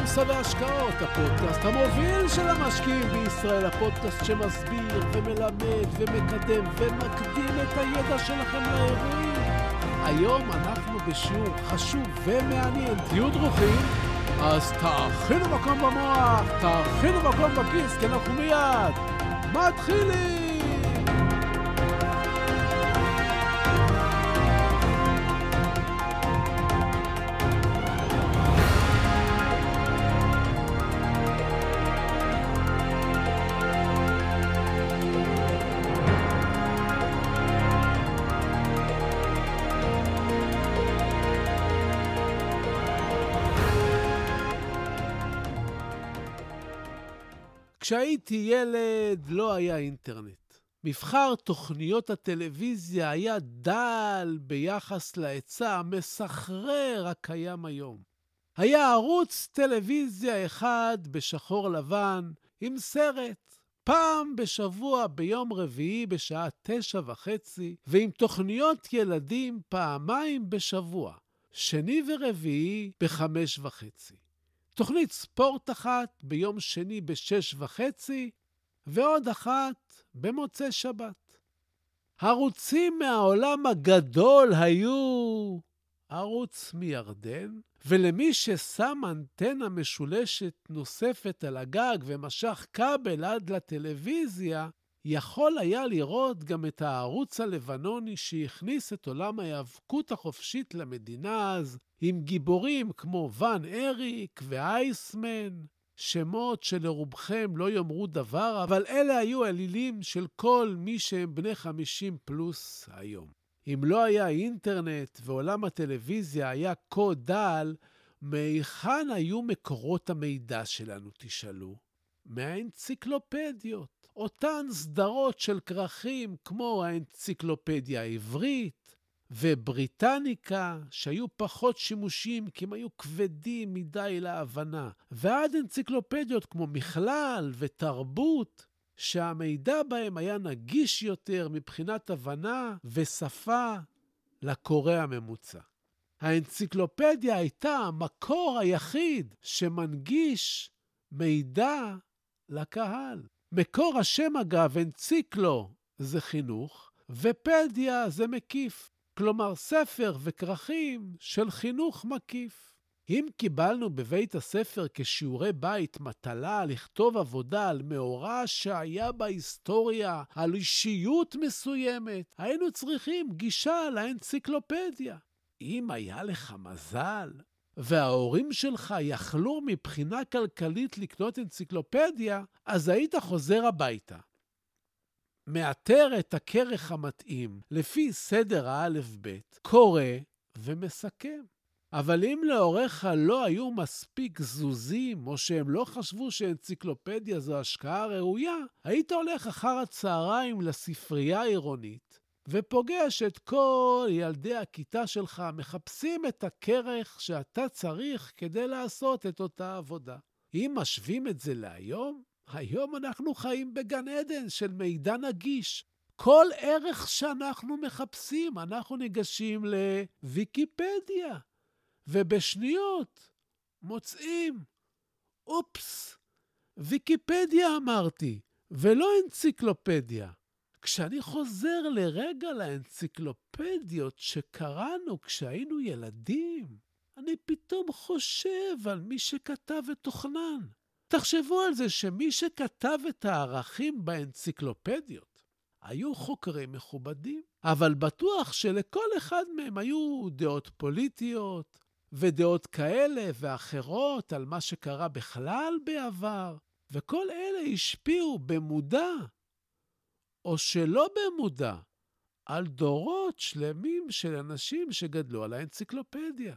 בורסה והשקעות, הפודקאסט המוביל של המשקיעים בישראל, הפודקאסט שמסביר ומלמד ומקדם ומקדים את הידע שלכם לאירועים. היום אנחנו בשיעור חשוב ומעניין, תהיו דרוכים, אז תאכינו מקום במוח, תאכינו מקום בכיס, כי אנחנו מיד מתחילים! כשהייתי ילד לא היה אינטרנט. מבחר תוכניות הטלוויזיה היה דל ביחס להיצע המסחרר הקיים היום. היה ערוץ טלוויזיה אחד בשחור לבן עם סרט, פעם בשבוע ביום רביעי בשעה תשע וחצי, ועם תוכניות ילדים פעמיים בשבוע, שני ורביעי בחמש וחצי. תוכנית ספורט אחת ביום שני בשש וחצי, ועוד אחת במוצאי שבת. ערוצים מהעולם הגדול היו ערוץ מירדן, ולמי ששם אנטנה משולשת נוספת על הגג ומשך כבל עד לטלוויזיה, יכול היה לראות גם את הערוץ הלבנוני שהכניס את עולם ההיאבקות החופשית למדינה אז, עם גיבורים כמו ואן אריק ואייסמן, שמות שלרובכם לא יאמרו דבר, אבל אלה היו אלילים של כל מי שהם בני 50 פלוס היום. אם לא היה אינטרנט ועולם הטלוויזיה היה כה דל, מהיכן היו מקורות המידע שלנו, תשאלו? מהאנציקלופדיות. אותן סדרות של כרכים כמו האנציקלופדיה העברית ובריטניקה, שהיו פחות שימושים כי הם היו כבדים מדי להבנה, ועד אנציקלופדיות כמו מכלל ותרבות, שהמידע בהם היה נגיש יותר מבחינת הבנה ושפה לקורא הממוצע. האנציקלופדיה הייתה המקור היחיד שמנגיש מידע לקהל. מקור השם, אגב, אנציקלו זה חינוך, ופדיה זה מקיף. כלומר, ספר וכרכים של חינוך מקיף. אם קיבלנו בבית הספר כשיעורי בית מטלה לכתוב עבודה על מאורע שהיה בהיסטוריה, על אישיות מסוימת, היינו צריכים גישה לאנציקלופדיה. אם היה לך מזל, וההורים שלך יכלו מבחינה כלכלית לקנות אנציקלופדיה, אז היית חוזר הביתה. מאתר את הכרך המתאים לפי סדר האלף-בית, קורא ומסכם. אבל אם להוריך לא היו מספיק זוזים, או שהם לא חשבו שאנציקלופדיה זו השקעה ראויה, היית הולך אחר הצהריים לספרייה העירונית, ופוגש את כל ילדי הכיתה שלך מחפשים את הכרך שאתה צריך כדי לעשות את אותה עבודה. אם משווים את זה להיום, היום אנחנו חיים בגן עדן של מידע נגיש. כל ערך שאנחנו מחפשים, אנחנו ניגשים לוויקיפדיה, ובשניות מוצאים, אופס, ויקיפדיה אמרתי, ולא אנציקלופדיה. כשאני חוזר לרגע לאנציקלופדיות שקראנו כשהיינו ילדים, אני פתאום חושב על מי שכתב את תוכנן. תחשבו על זה שמי שכתב את הערכים באנציקלופדיות היו חוקרים מכובדים, אבל בטוח שלכל אחד מהם היו דעות פוליטיות ודעות כאלה ואחרות על מה שקרה בכלל בעבר, וכל אלה השפיעו במודע או שלא במודע, על דורות שלמים של אנשים שגדלו על האנציקלופדיה.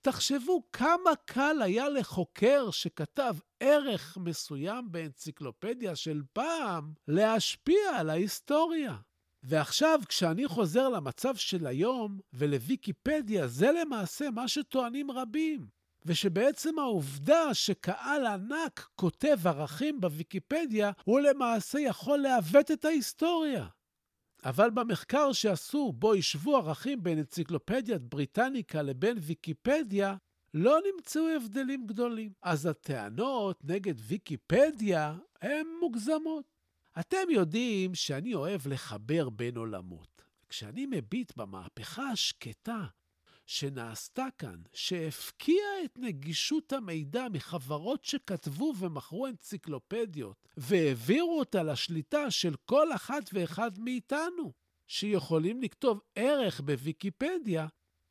תחשבו כמה קל היה לחוקר שכתב ערך מסוים באנציקלופדיה של פעם להשפיע על ההיסטוריה. ועכשיו, כשאני חוזר למצב של היום ולוויקיפדיה, זה למעשה מה שטוענים רבים. ושבעצם העובדה שקהל ענק כותב ערכים בוויקיפדיה, הוא למעשה יכול לעוות את ההיסטוריה. אבל במחקר שעשו, בו השוו ערכים בין אנציקלופדיית בריטניקה לבין ויקיפדיה, לא נמצאו הבדלים גדולים. אז הטענות נגד ויקיפדיה הן מוגזמות. אתם יודעים שאני אוהב לחבר בין עולמות. כשאני מביט במהפכה השקטה שנעשתה כאן, שהפקיעה את נגישות המידע מחברות שכתבו ומכרו אנציקלופדיות, והעבירו אותה לשליטה של כל אחת ואחד מאיתנו, שיכולים לכתוב ערך בוויקיפדיה,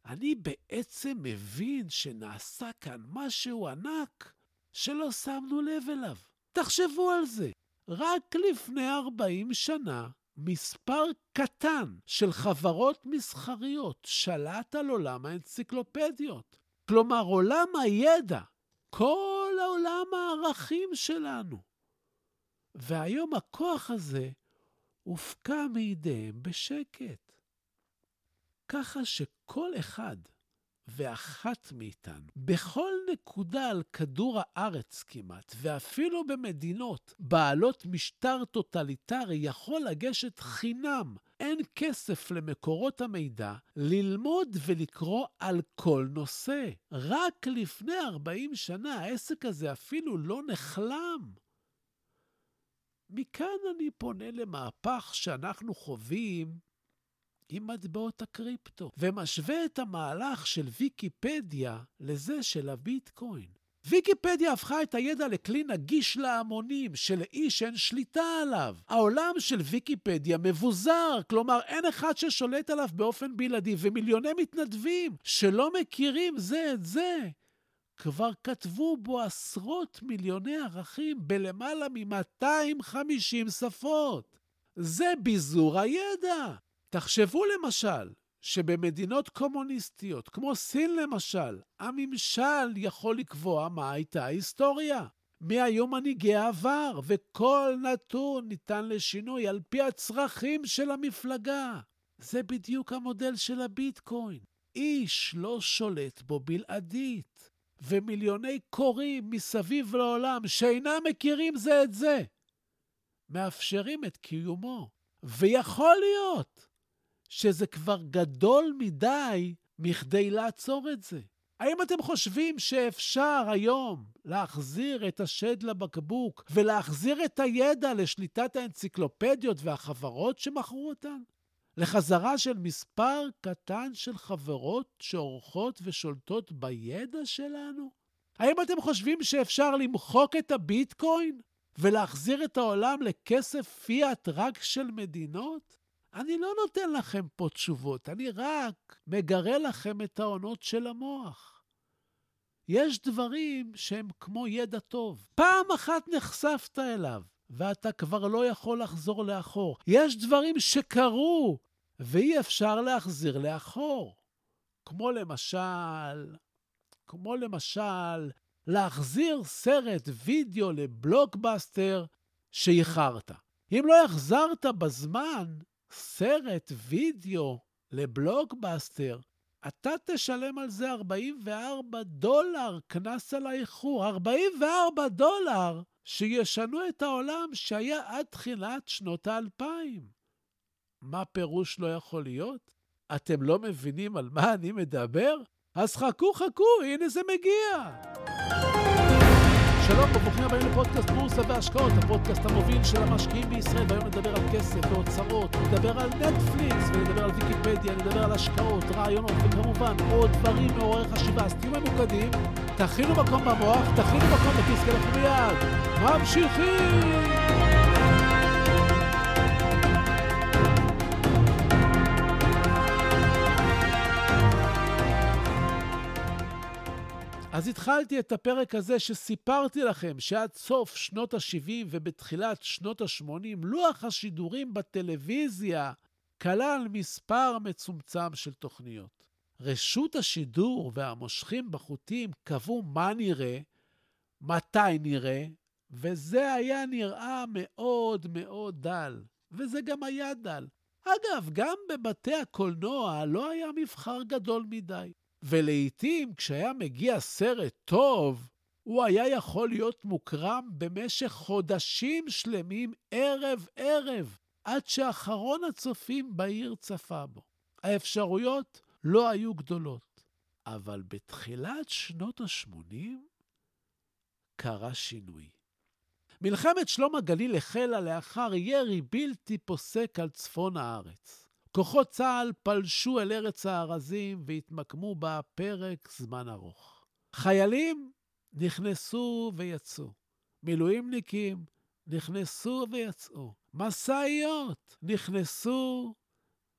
אני בעצם מבין שנעשה כאן משהו ענק שלא שמנו לב אליו. תחשבו על זה. רק לפני 40 שנה מספר קטן של חברות מסחריות שלט על עולם האנציקלופדיות. כלומר, עולם הידע, כל העולם הערכים שלנו. והיום הכוח הזה הופקע מידיהם בשקט. ככה שכל אחד ואחת מאיתנו, בכל נקודה על כדור הארץ כמעט, ואפילו במדינות בעלות משטר טוטליטרי, יכול לגשת חינם, אין כסף למקורות המידע, ללמוד ולקרוא על כל נושא. רק לפני 40 שנה העסק הזה אפילו לא נחלם. מכאן אני פונה למהפך שאנחנו חווים עם מטבעות הקריפטו, ומשווה את המהלך של ויקיפדיה לזה של הביטקוין. ויקיפדיה הפכה את הידע לכלי נגיש להמונים, שלאיש אין שליטה עליו. העולם של ויקיפדיה מבוזר, כלומר אין אחד ששולט עליו באופן בלעדי, ומיליוני מתנדבים שלא מכירים זה את זה, כבר כתבו בו עשרות מיליוני ערכים בלמעלה מ-250 שפות. זה ביזור הידע. תחשבו למשל שבמדינות קומוניסטיות, כמו סין למשל, הממשל יכול לקבוע מה הייתה ההיסטוריה. מי היו מנהיגי העבר, וכל נתון ניתן לשינוי על פי הצרכים של המפלגה. זה בדיוק המודל של הביטקוין. איש לא שולט בו בלעדית, ומיליוני קוראים מסביב לעולם שאינם מכירים זה את זה, מאפשרים את קיומו. ויכול להיות שזה כבר גדול מדי מכדי לעצור את זה. האם אתם חושבים שאפשר היום להחזיר את השד לבקבוק ולהחזיר את הידע לשליטת האנציקלופדיות והחברות שמכרו אותן? לחזרה של מספר קטן של חברות שעורכות ושולטות בידע שלנו? האם אתם חושבים שאפשר למחוק את הביטקוין ולהחזיר את העולם לכסף פיאט רק של מדינות? אני לא נותן לכם פה תשובות, אני רק מגרה לכם את העונות של המוח. יש דברים שהם כמו ידע טוב. פעם אחת נחשפת אליו, ואתה כבר לא יכול לחזור לאחור. יש דברים שקרו, ואי אפשר להחזיר לאחור. כמו למשל, כמו למשל, להחזיר סרט וידאו לבלוקבאסטר שאיחרת. אם לא החזרת בזמן, סרט וידאו לבלוקבאסטר, אתה תשלם על זה 44 דולר קנס על האיחור. 44 דולר שישנו את העולם שהיה עד תחילת שנות האלפיים. מה פירוש לא יכול להיות? אתם לא מבינים על מה אני מדבר? אז חכו, חכו, הנה זה מגיע. שלום וברוכים הבאים לפודקאסט בורסה והשקעות, הפודקאסט המוביל של המשקיעים בישראל, והיום נדבר על כסף ואוצרות, נדבר על נטפליקס, ונדבר על ויקיפדיה, נדבר על השקעות, רעיונות, וכמובן עוד דברים מעוררי חשיבה. אז תהיו ממוקדים, תכינו מקום במוח, תכינו מקום בכיס, כי אנחנו ממשיכים! אז התחלתי את הפרק הזה שסיפרתי לכם שעד סוף שנות ה-70 ובתחילת שנות ה-80, לוח השידורים בטלוויזיה כלל מספר מצומצם של תוכניות. רשות השידור והמושכים בחוטים קבעו מה נראה, מתי נראה, וזה היה נראה מאוד מאוד דל, וזה גם היה דל. אגב, גם בבתי הקולנוע לא היה מבחר גדול מדי. ולעיתים כשהיה מגיע סרט טוב, הוא היה יכול להיות מוקרם במשך חודשים שלמים, ערב-ערב, עד שאחרון הצופים בעיר צפה בו. האפשרויות לא היו גדולות. אבל בתחילת שנות ה-80 קרה שינוי. מלחמת שלום הגליל החלה לאחר ירי בלתי פוסק על צפון הארץ. כוחות צה"ל פלשו אל ארץ הארזים והתמקמו בה פרק זמן ארוך. חיילים נכנסו ויצאו. מילואימניקים נכנסו ויצאו. משאיות נכנסו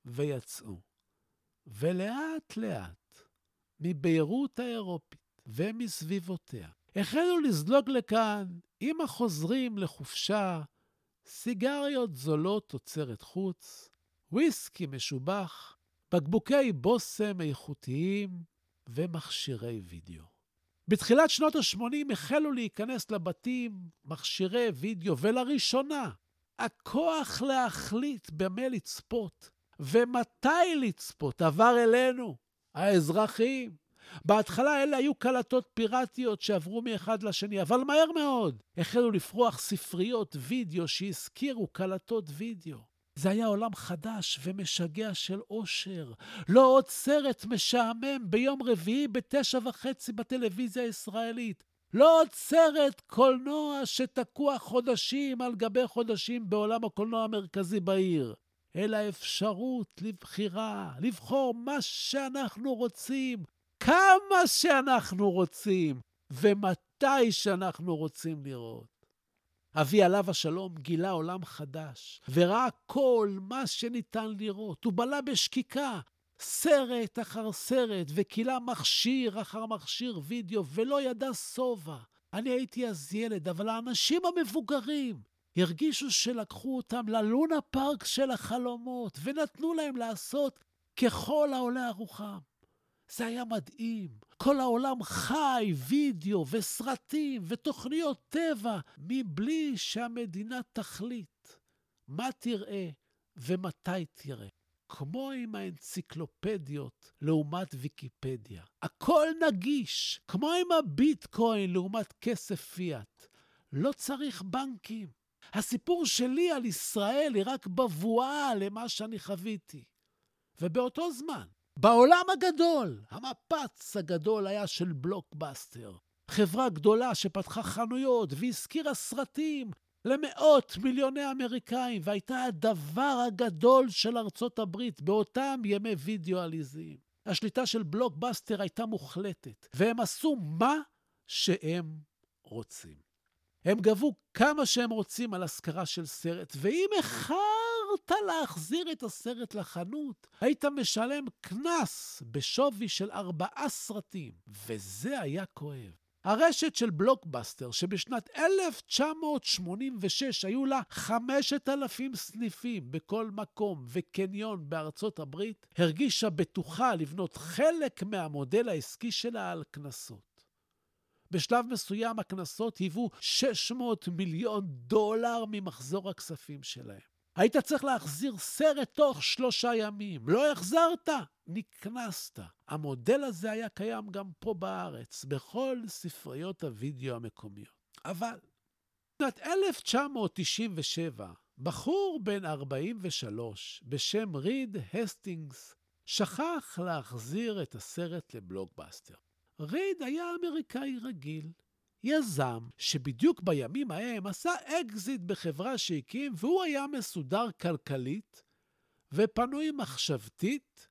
ויצאו. ולאט-לאט, מביירות האירופית ומסביבותיה, החלו לזלוג לכאן, עם החוזרים לחופשה, סיגריות זולות תוצרת חוץ, וויסקי משובח, בקבוקי בושם איכותיים ומכשירי וידאו. בתחילת שנות ה-80 החלו להיכנס לבתים מכשירי וידאו, ולראשונה, הכוח להחליט במה לצפות ומתי לצפות עבר אלינו, האזרחים. בהתחלה אלה היו קלטות פיראטיות שעברו מאחד לשני, אבל מהר מאוד החלו לפרוח ספריות וידאו שהזכירו קלטות וידאו. זה היה עולם חדש ומשגע של אושר. לא עוד סרט משעמם ביום רביעי בתשע וחצי בטלוויזיה הישראלית. לא עוד סרט קולנוע שתקוע חודשים על גבי חודשים בעולם הקולנוע המרכזי בעיר, אלא אפשרות לבחירה, לבחור מה שאנחנו רוצים, כמה שאנחנו רוצים, ומתי שאנחנו רוצים לראות. אבי עליו השלום גילה עולם חדש, וראה כל מה שניתן לראות. הוא בלה בשקיקה, סרט אחר סרט, וכילה מכשיר אחר מכשיר וידאו, ולא ידע שובע. אני הייתי אז ילד, אבל האנשים המבוגרים הרגישו שלקחו אותם ללונה פארק של החלומות, ונתנו להם לעשות ככל העולה על רוחם. זה היה מדהים. כל העולם חי, וידאו וסרטים ותוכניות טבע, מבלי שהמדינה תחליט מה תראה ומתי תראה. כמו עם האנציקלופדיות לעומת ויקיפדיה. הכל נגיש, כמו עם הביטקוין לעומת כסף פיאט. לא צריך בנקים. הסיפור שלי על ישראל היא רק בבואה למה שאני חוויתי. ובאותו זמן, בעולם הגדול, המפץ הגדול היה של בלוקבאסטר. חברה גדולה שפתחה חנויות והשכירה סרטים למאות מיליוני אמריקאים, והייתה הדבר הגדול של ארצות הברית באותם ימי וידאו עליזים. השליטה של בלוקבאסטר הייתה מוחלטת, והם עשו מה שהם רוצים. הם גבו כמה שהם רוצים על השכרה של סרט, ואם אחד יכולת להחזיר את הסרט לחנות, היית משלם קנס בשווי של ארבעה סרטים, וזה היה כואב. הרשת של בלוקבאסטר, שבשנת 1986 היו לה 5,000 סניפים בכל מקום וקניון בארצות הברית, הרגישה בטוחה לבנות חלק מהמודל העסקי שלה על קנסות. בשלב מסוים הקנסות היוו 600 מיליון דולר ממחזור הכספים שלהם. היית צריך להחזיר סרט תוך שלושה ימים. לא החזרת, נקנסת. המודל הזה היה קיים גם פה בארץ, בכל ספריות הוידאו המקומיות. אבל בשנת 1997, בחור בן 43 בשם ריד הסטינגס שכח להחזיר את הסרט לבלוקבאסטר. ריד היה אמריקאי רגיל, יזם שבדיוק בימים ההם עשה אקזיט בחברה שהקים, והוא היה מסודר כלכלית ופנוי מחשבתית,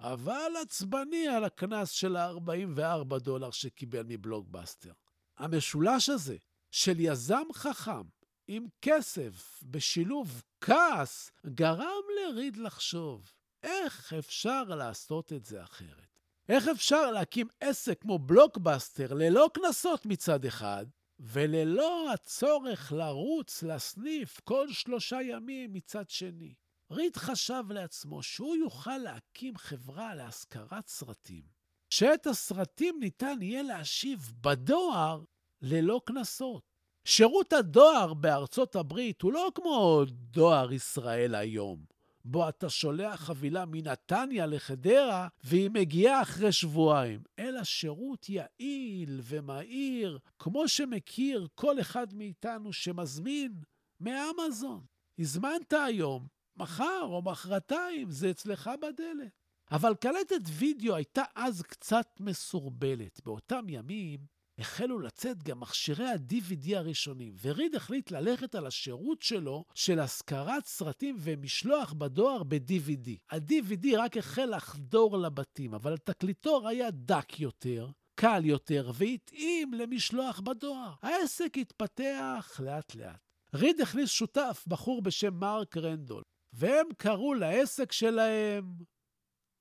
אבל עצבני על הקנס של ה-44 דולר שקיבל מבלוגבאסטר. המשולש הזה של יזם חכם עם כסף בשילוב כעס גרם לריד לחשוב איך אפשר לעשות את זה אחרת. איך אפשר להקים עסק כמו בלוקבאסטר ללא קנסות מצד אחד, וללא הצורך לרוץ לסניף כל שלושה ימים מצד שני? ריד חשב לעצמו שהוא יוכל להקים חברה להשכרת סרטים, שאת הסרטים ניתן יהיה להשיב בדואר ללא קנסות. שירות הדואר בארצות הברית הוא לא כמו דואר ישראל היום. בו אתה שולח חבילה מנתניה לחדרה, והיא מגיעה אחרי שבועיים, אלא שירות יעיל ומהיר, כמו שמכיר כל אחד מאיתנו שמזמין מאמזון. הזמנת היום, מחר או מחרתיים, זה אצלך בדלת. אבל קלטת וידאו הייתה אז קצת מסורבלת. באותם ימים החלו לצאת גם מכשירי ה-DVD הראשונים, וריד החליט ללכת על השירות שלו של השכרת סרטים ומשלוח בדואר ב-DVD. ה-DVD רק החל לחדור לבתים, אבל התקליטור היה דק יותר, קל יותר והתאים למשלוח בדואר. העסק התפתח לאט-לאט. ריד הכניס שותף, בחור בשם מרק רנדול, והם קראו לעסק שלהם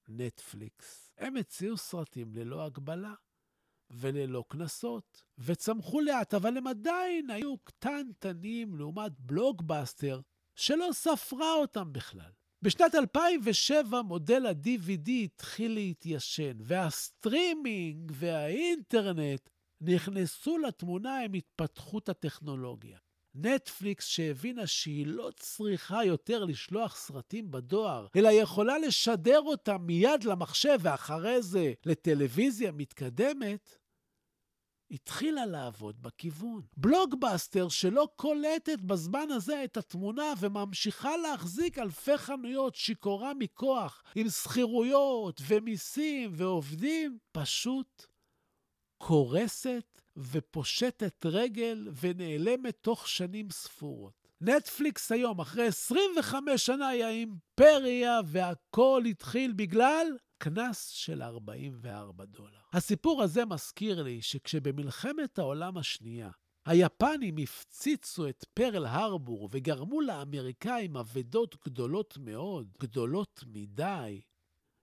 נטפליקס. הם הציעו סרטים ללא הגבלה. וללא קנסות, וצמחו לאט, אבל הם עדיין היו קטנטנים לעומת בלוקבאסטר, שלא ספרה אותם בכלל. בשנת 2007 מודל ה-DVD התחיל להתיישן, והסטרימינג והאינטרנט נכנסו לתמונה עם התפתחות הטכנולוגיה. נטפליקס שהבינה שהיא לא צריכה יותר לשלוח סרטים בדואר, אלא יכולה לשדר אותם מיד למחשב ואחרי זה לטלוויזיה מתקדמת, התחילה לעבוד בכיוון. בלוגבאסטר שלא קולטת בזמן הזה את התמונה וממשיכה להחזיק אלפי חנויות שיכורה מכוח, עם שכירויות ומיסים ועובדים, פשוט קורסת ופושטת רגל ונעלמת תוך שנים ספורות. נטפליקס היום, אחרי 25 שנה, היא האימפריה, והכל התחיל בגלל קנס של 44 דולר. הסיפור הזה מזכיר לי שכשבמלחמת העולם השנייה היפנים הפציצו את פרל הרבור וגרמו לאמריקאים אבדות גדולות מאוד, גדולות מדי,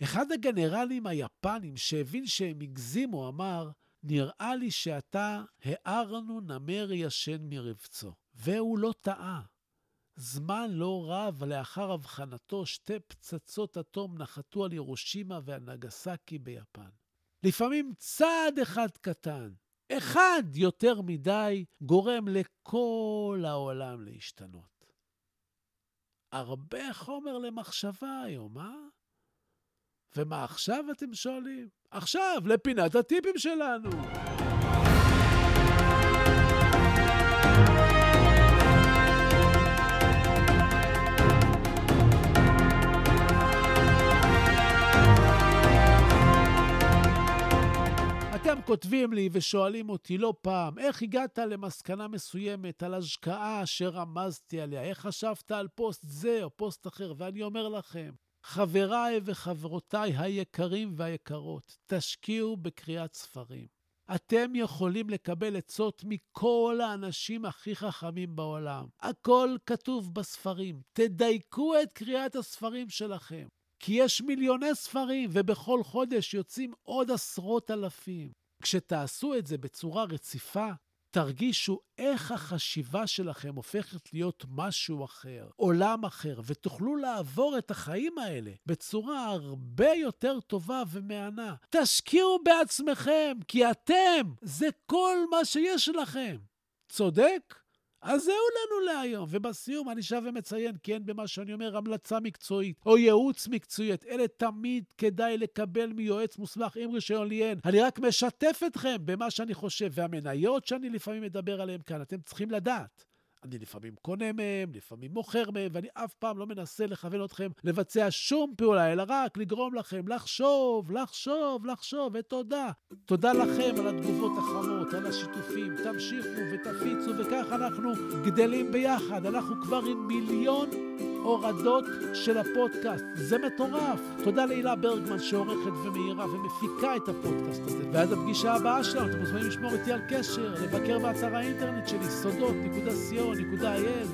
אחד הגנרלים היפנים שהבין שהם הגזימו אמר, נראה לי שאתה הארנו נמר ישן מרבצו. והוא לא טעה. זמן לא רב לאחר הבחנתו, שתי פצצות אטום נחתו על ירושימה והנגסקי ביפן. לפעמים צעד אחד קטן, אחד יותר מדי, גורם לכל העולם להשתנות. הרבה חומר למחשבה היום, אה? ומה עכשיו אתם שואלים? עכשיו, לפינת הטיפים שלנו. אתם כותבים לי ושואלים אותי לא פעם, איך הגעת למסקנה מסוימת על השקעה שרמזתי עליה? איך חשבת על פוסט זה או פוסט אחר? ואני אומר לכם, חבריי וחברותיי היקרים והיקרות, תשקיעו בקריאת ספרים. אתם יכולים לקבל עצות מכל האנשים הכי חכמים בעולם. הכל כתוב בספרים. תדייקו את קריאת הספרים שלכם. כי יש מיליוני ספרים, ובכל חודש יוצאים עוד עשרות אלפים. כשתעשו את זה בצורה רציפה, תרגישו איך החשיבה שלכם הופכת להיות משהו אחר, עולם אחר, ותוכלו לעבור את החיים האלה בצורה הרבה יותר טובה ומהנה. תשקיעו בעצמכם, כי אתם, זה כל מה שיש לכם. צודק? אז זהו לנו להיום. ובסיום אני שב ומציין, אין במה שאני אומר המלצה מקצועית או ייעוץ מקצועית. אלה תמיד כדאי לקבל מיועץ מוסמך עם רישיון ליאן. אני רק משתף אתכם במה שאני חושב, והמניות שאני לפעמים מדבר עליהן כאן, אתם צריכים לדעת. אני לפעמים קונה מהם, לפעמים מוכר מהם, ואני אף פעם לא מנסה לכוון אתכם לבצע שום פעולה, אלא רק לגרום לכם לחשוב, לחשוב, לחשוב, ותודה. תודה לכם על התגובות החמות, על השיתופים. תמשיכו ותפיצו, וכך אנחנו גדלים ביחד. אנחנו כבר עם מיליון הורדות של הפודקאסט. זה מטורף. תודה להילה ברגמן שעורכת ומאירה ומפיקה את הפודקאסט הזה. ועד הפגישה הבאה שלנו, אתם מוזמנים לשמור איתי על קשר, לבקר באתר האינטרנט שלי, סודות.co.il,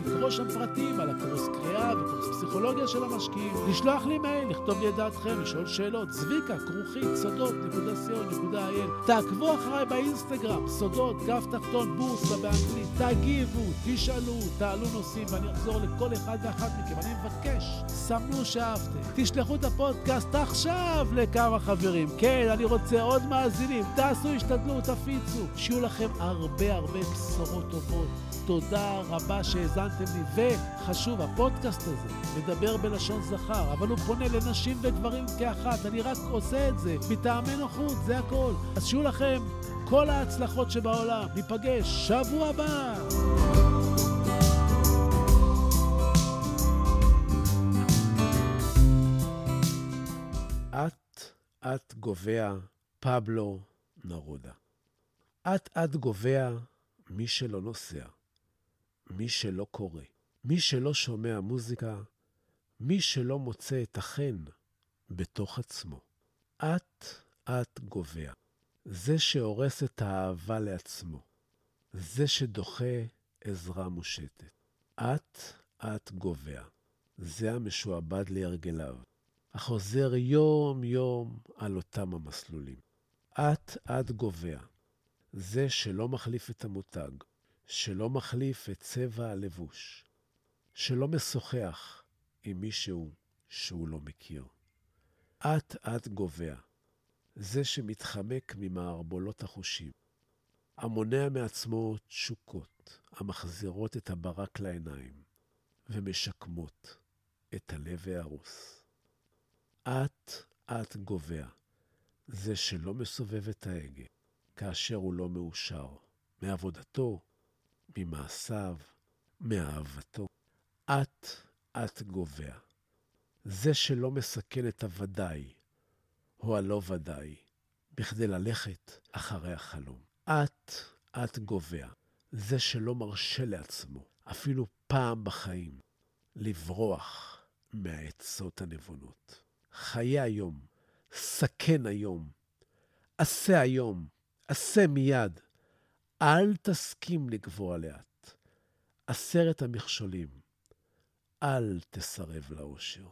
לקרוא שם פרטים על הקורס קריאה וקורס פסיכולוגיה של המשקיעים, לשלוח לי מייל, לכתוב לי את דעתכם, לשאול שאלות, צביקה, כרוכית, סודות.co.il. תעקבו אחריי באינסטגרם, סודות, קו תחתון, בורסה באנגלית, תגיבו, תשאלו, תעלו נושאים, ואני אחזור לכל אחד ואחת מכם. אני מבקש, סמנו שאהבתם. תשלחו את הפודקאסט עכשיו לכמה חברים. כן, אני רוצה עוד מאזינים. תעשו השתדלות, תפיצו. שיהיו לכם הרבה הרבה בשורות טובות. תודה רבה שהאזנתם לי. וחשוב, הפודקאסט הזה מדבר בלשון זכר, אבל הוא פונה לנשים וגברים כאחת. אני רק עושה את זה מטעמי נוחות, זה הכל. אז שיהיו לכם כל ההצלחות שבעולם. ניפגש שבוע הבא. אט גובע פבלו נרודה. אט אט גובע מי שלא נוסע, מי שלא קורא, מי שלא שומע מוזיקה, מי שלא מוצא את החן בתוך עצמו. אט אט גובע. זה שהורס את האהבה לעצמו. זה שדוחה עזרה מושטת. אט אט גובע. זה המשועבד להרגליו, החוזר יום-יום על אותם המסלולים. אט אט גובע. זה שלא מחליף את המותג, שלא מחליף את צבע הלבוש, שלא משוחח עם מישהו שהוא לא מכיר. אט אט גובע. זה שמתחמק ממערבולות החושים, המונע מעצמו תשוקות המחזירות את הברק לעיניים ומשקמות את הלב ההרוס. אט אט גובע, זה שלא מסובב את ההגה כאשר הוא לא מאושר מעבודתו, ממעשיו, מאהבתו. אט אט גובע, זה שלא מסכן את הוודאי או הלא ודאי, בכדי ללכת אחרי החלום. אט אט גובע, זה שלא מרשה לעצמו, אפילו פעם בחיים, לברוח מהעצות הנבונות. חיה היום, סכן היום, עשה היום, עשה מיד. אל תסכים לגבוה לאט. עשרת המכשולים, אל תסרב לאושר.